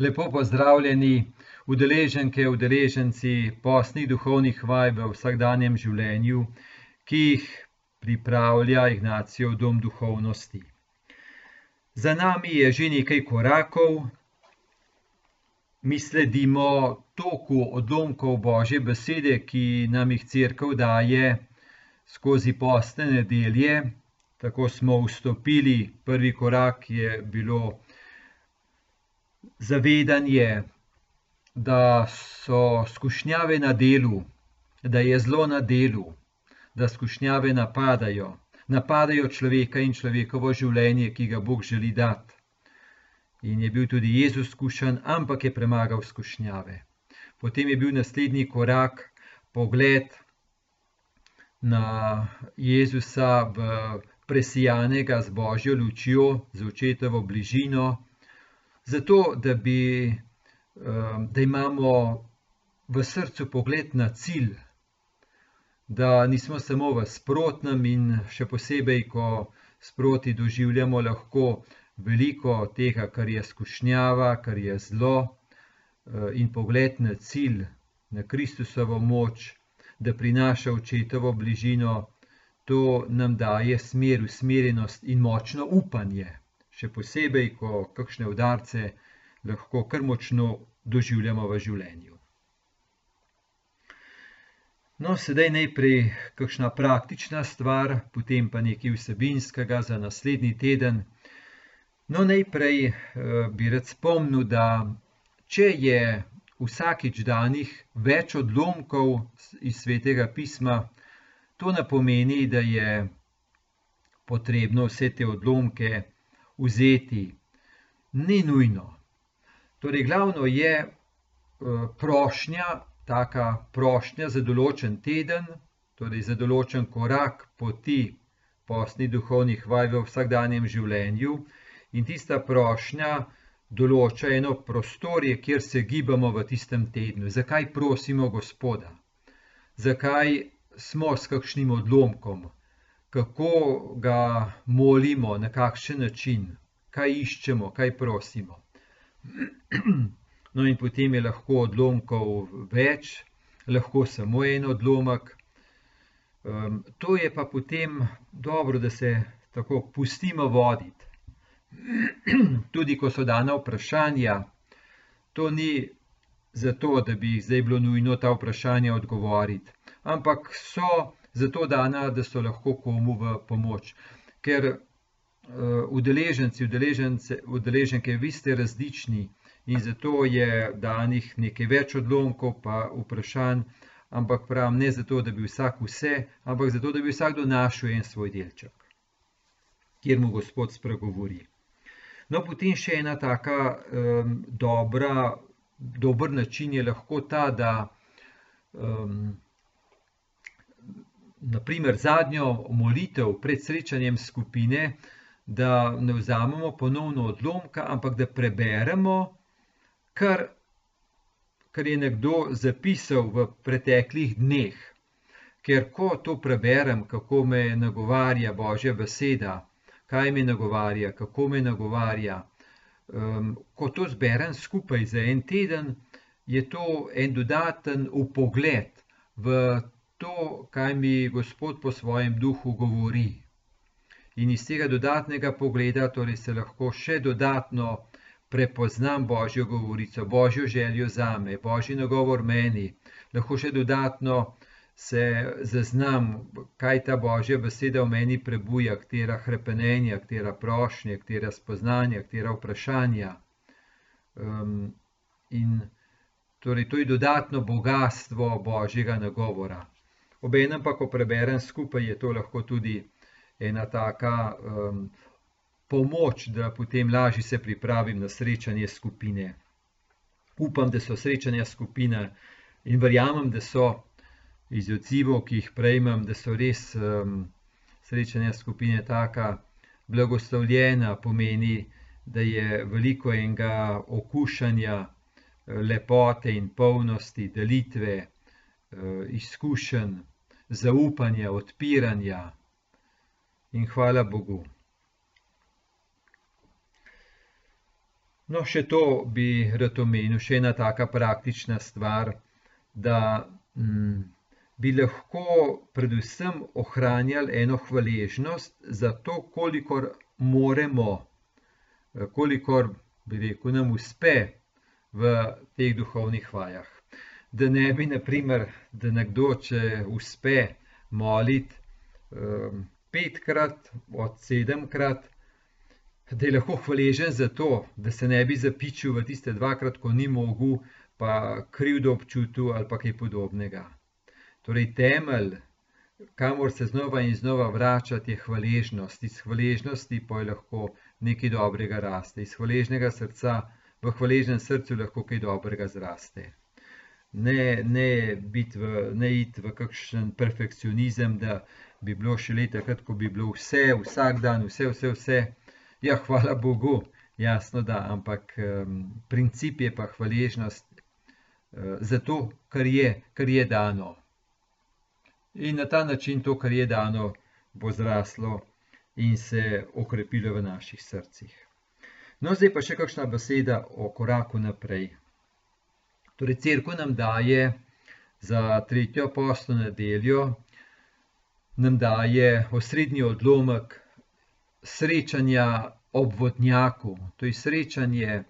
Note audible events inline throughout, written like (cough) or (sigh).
Lepo pozdravljeni, udeleženke, udeleženci postnih duhovnih vaj v vsakdanjem življenju, ki jih pripravlja Ignacijev dom duhovnosti. Za nami je že nekaj korakov, mi sledimo toku odlomkov Božje besede, ki nam jih Cerkev daje skozi postne nedelje. Tako smo vstopili, prvi korak je bilo zavedanje, da so skušnjave na delu, da je zlo na delu, da skušnjave napadajo, napadajo človeka in človekovo življenje, ki ga Bog želi dati. In je bil tudi Jezus skušen, ampak je premagal skušnjave. Potem je bil naslednji korak, pogled na Jezusa, v presijanega z Božjo lučjo, z očetovo bližino, zato da, bi, ehm, da imamo v srcu pogled na cilj, da nismo samo v sprotnem, in še posebej, ko sproti doživljamo lahko veliko tega, kar je skušnjava, kar je zlo, eh, in pogled na cilj, na Kristusovo moč, da prinaša očetovo bližino, to nam daje smer, usmerjenost in močno upanje še posebej, ko kakšne udarce lahko kar močno doživljamo v življenju. No, sedaj najprej kakšna praktična stvar, potem pa nekaj vsebinskega za naslednji teden. No, najprej eh, bi rad spomnil, da če je vsakič danih več odlomkov iz svetega pisma, to ne pomeni, da je potrebno vse te odlomke vzeti. Ni nujno. Torej, glavno je eh, prošnja, taka prošnja za določen teden, torej za določen korak poti postnih duhovnih vaj v vsakdanjem življenju, in tista prošnja določa eno prostorje, kjer se gibamo v tistem tednu. Zakaj prosimo Gospoda? Zakaj smo s kakšnim odlomkom? Kako ga molimo, na kakšen način, kaj iščemo, kaj prosimo. (clears throat) No, in potem je lahko odlomkov več, lahko samo en odlomek. Um, to je pa potem dobro, da se tako pustimo voditi. (clears throat) Tudi ko so dana vprašanja, to ni zato, da bi zdaj bilo nujno ta vprašanja odgovoriti, ampak so zato dana, da so lahko komu v pomoč. Ker uh, udeleženci, udeleženke, vi ste različni in zato je danih nekaj več odlomkov, pa vprašanj, ampak pravim, ne zato, da bi vsak vse, ampak zato, da bi vsakdo našel en svoj delček, kjer mu Gospod spregovori. No, potem še ena taka um, dobra, dober način je lahko ta, da um, naprimer zadnjo molitev pred srečanjem skupine, da ne vzamemo ponovno odlomka, ampak da preberemo, kar, kar je nekdo zapisal v preteklih dneh. Ker ko to preberem, kako me nagovarja Božja beseda, kaj me nagovarja, kako me nagovarja, um, ko to zberem skupaj za en teden, je to en dodaten upogled v to, kaj mi Gospod po svojem duhu govori. In iz tega dodatnega pogleda torej se lahko še dodatno prepoznam Božjo govorico, Božjo željo za me, Božji nagovor meni, lahko še dodatno se zaznam, kaj ta Božja beseda v meni prebuja, katera hrepenenja, katera prošnja, katera spoznanja, katera vprašanja. Um, in torej to je dodatno bogatstvo Božjega nagovora. Obenem pa, ko preberem skupaj, je to lahko tudi ena taka um, pomoč, da potem lažje se pripravim na srečanje skupine. Upam, da so srečanja skupine in verjamem, da so iz odzivov, ki jih prejmem, da so res um, srečanja skupine taka blagoslovljena, pomeni, da je veliko enega okušanja, lepote in polnosti, delitve, izkušenj zaupanja, odpiranja. In hvala Bogu. No, še to bi rad omenil, še ena taka praktična stvar, da mm, bi lahko predvsem ohranjali eno hvaležnost za to, kolikor moremo, kolikor bi rekel, nam uspe v teh duhovnih vajah. Da ne bi, naprimer, da nekdo, če uspe moliti um, petkrat od sedemkrat, da je lahko hvaležen za to, da se ne bi zapičil v tiste dvakrat, ko ni mogel, pa krivdo občutil ali pa kaj podobnega. Torej, temelj, kamor se znova in znova vračati, je hvaležnost. Iz hvaležnosti pa je lahko nekaj dobrega raste, iz hvaležnega srca, v hvaležnem srcu lahko kaj dobrega zraste. Ne, ne, v, ne iti v kakšen perfekcionizem, da bi bilo še leta, ko bi bilo vse, vsak dan, vse, vse, vse. Ja, hvala Bogu, jasno da, ampak um, princip je pa hvaležnost uh, za to, kar je, kar je dano in na ta način to, kar je dano, bo zraslo in se okrepilo v naših srcih. No, zdaj pa še kakšna beseda o koraku naprej. Torej, crkva nam daje za tretjo apostolo nedeljo, nam daje osrednji odlomek srečanja ob vodnjaku, to je srečanje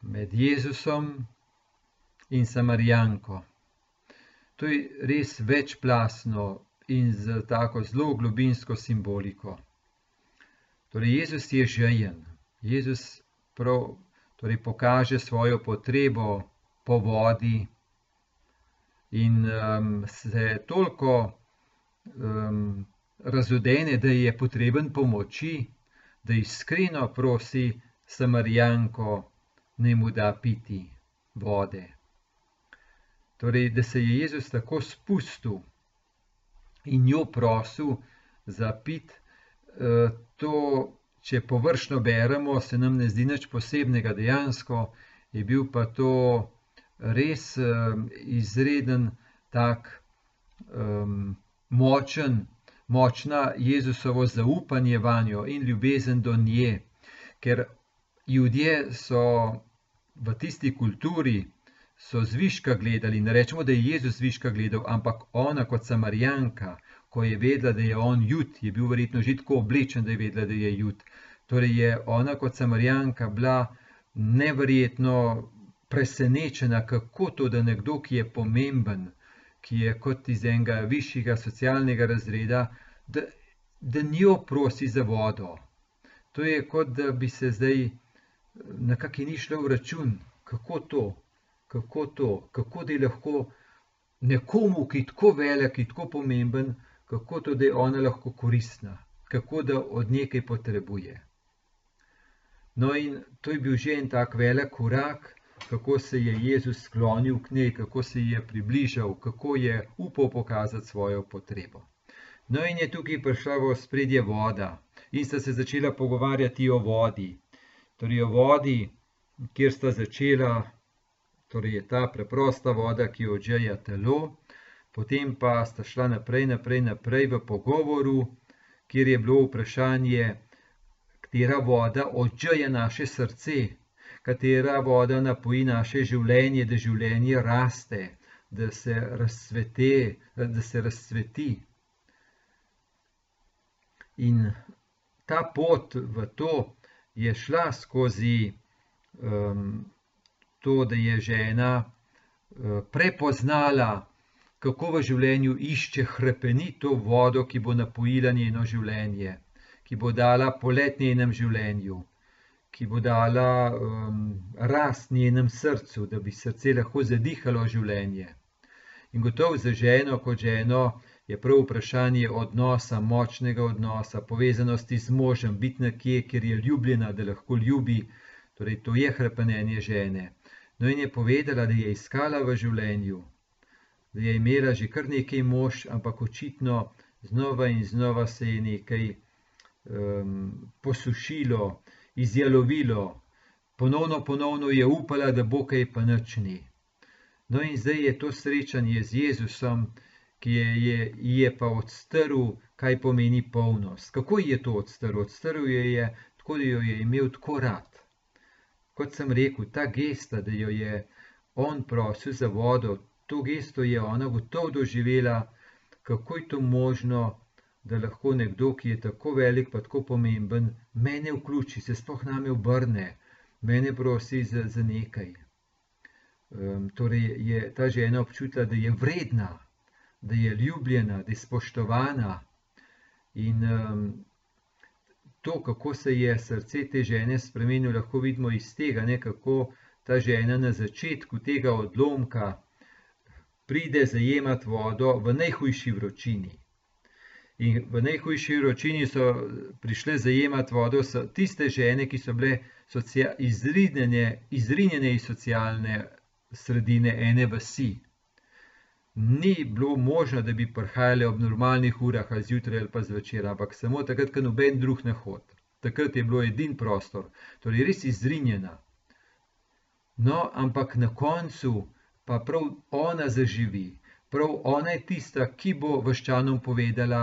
med Jezusom in Samarijanko. To je res večplastno in z tako zelo globinsko simboliko. Torej, Jezus je žejen, Jezus prav, torej pokaže svojo potrebo po vodi in um, se toliko um, razodene, da je potreben pomoči, da iskreno prosi Samarijanko, naj mu da piti vode. Torej, da se je Jezus tako spustil in jo prosil za pit, eh, to, če površno beremo, se nam ne zdi nič posebnega, dejansko je bil pa to res izreden, tak močen, močna Jezusovo zaupanje vanjo in ljubezen do nje, ker ljudje so v tisti kulturi, so zviška gledali, ne rečemo, da je Jezus zviška gledal, ampak ona kot Samarijanka, ko je vedela, da je on jud, je bil verjetno že tako oblečen, da je vedela, da je jud. Torej je ona kot Samarijanka bila neverjetno presenečena, kako to, da nekdo, ki je pomemben, ki je kot iz enega višjega socialnega razreda, da, da njo prosi za vodo. To je kot da bi se zdaj nekako ni šlo v račun, kako to kako to, kako da je lahko nekomu, ki je tako velik, ki je tako pomemben, kako to, da je ona lahko koristna, kako da od nekaj potrebuje. No, in to je bil že en tak velik korak, kako se je Jezus sklonil k njej, kako se je približal, kako je upal pokazati svojo potrebo. No, in je tukaj prišla v spredje voda, in sta se začela pogovarjati o vodi. Torej, o vodi, kjer sta začela torej je ta preprosta voda, ki odžeja telo, potem pa sta šla naprej, naprej, naprej v pogovoru, kjer je bilo vprašanje, katera voda odžeja naše srce, katera voda napoji naše življenje, da življenje raste, da se razsvete, da se razsveti. In ta pot v to je šla skozi um, to, da je žena eh, prepoznala, kako v življenju išče hrepenito vodo, ki bo napojila njeno življenje, ki bo dala polet njenem življenju, ki bo dala um, rast njenem srcu, da bi srce lahko zadihalo življenje. In gotovo za ženo, kot ženo, je prav vprašanje odnosa, močnega odnosa, povezanosti z možem, biti nekje, kjer je ljubljena, da lahko ljubi, torej to je hrepenenje žene. No, in je povedala, da je iskala v življenju, da je imela že kar nekaj mož, ampak očitno znova in znova se je nekaj um, posušilo, izjalovilo, ponovno, ponovno je upala, da bo kaj pa nič ni. No, in zdaj je to srečanje z Jezusom, ki je, je, je pa odstrl, kaj pomeni polnost. Kako je to odstrl? Odstrl je, je tako, da jo je imel tako rad kot sem rekel, ta gesta, da jo je on prosil za vodo, to gesto je ona gotovo doživela, kako je to možno, da lahko nekdo, ki je tako velik, pa tako pomemben, mene vključi, se sploh name obrne, mene prosi za, za nekaj. Um, torej je ta žena občutila, da je vredna, da je ljubljena, da je spoštovana. In um, to, kako se je srce te žene spremenilo, lahko vidimo iz tega, ne, kako ta žena na začetku tega odlomka pride zajemati vodo v najhujši vročini. In v najhujši vročini so prišle zajemati vodo tiste žene, ki so bile izrinjene, izrinjene iz socialne sredine ene vasi. Ni bilo možno, da bi prihajale ob normalnih urah, ali zjutraj ali pa zvečer, ampak samo takrat, ko noben drug ne hod. Takrat je bilo edin prostor, torej res izrinjena. No, ampak na koncu pa prav ona zaživi, prav ona je tista, ki bo vaščanom povedala,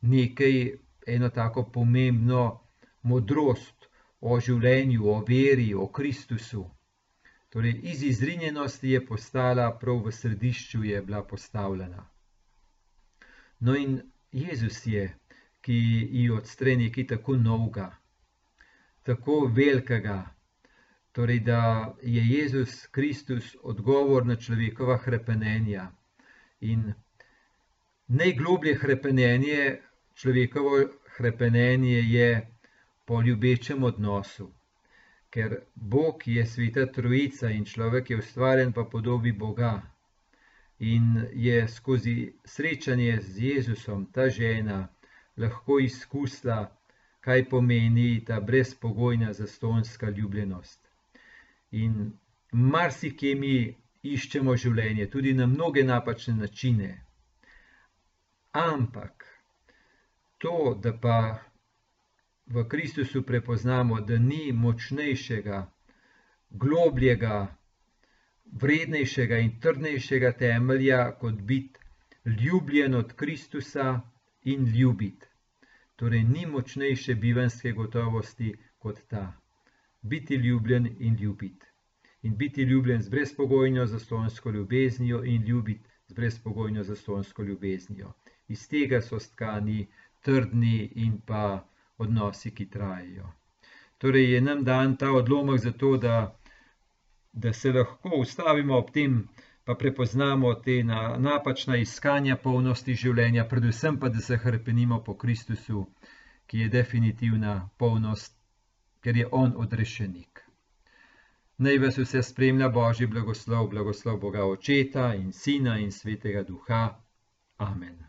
nekaj, eno tako pomembno modrost o življenju, o veri, o Kristusu. Torej, iz izrinjenosti je postala, prav v središču je bila postavljena. No, in Jezus je, ki ji odstre nekaj tako novega, tako velikega. Torej, da je Jezus Kristus odgovor na človekova hrepenenja. In najgloblje hrepenenje človekovo hrepenenje je po ljubečem odnosu. Ker Bog je sveta trojica in človek je ustvarjen po podobi Boga. In je skozi srečanje z Jezusom ta žena lahko izkusila, kaj pomeni ta brezpogojna zastonska ljubljenost. In marsikje mi iščemo življenje, tudi na mnoge napačne načine. Ampak to, da pa v Kristusu prepoznamo, da ni močnejšega, globljega, vrednejšega in trdnejšega temelja, kot biti ljubljen od Kristusa in ljubiti. Torej, ni močnejše bivanske gotovosti kot ta. Biti ljubljen in ljubiti. In biti ljubljen z brezpogojno zastonsko ljubeznijo in ljubiti z brezpogojno zastonsko ljubeznijo. Iz tega so stkani trdni in pa odnosi, ki trajajo. Torej je nam dan ta odlomek za to, da, da se lahko ustavimo ob tem, pa prepoznamo te na, napačna iskanja polnosti življenja, predvsem pa, da se hrpenimo po Kristusu, ki je definitivna polnost, ker je On odrešenik. Naj vas vse spremlja Božji blagoslov, blagoslov Boga Očeta in Sina in Svetega Duha. Amen.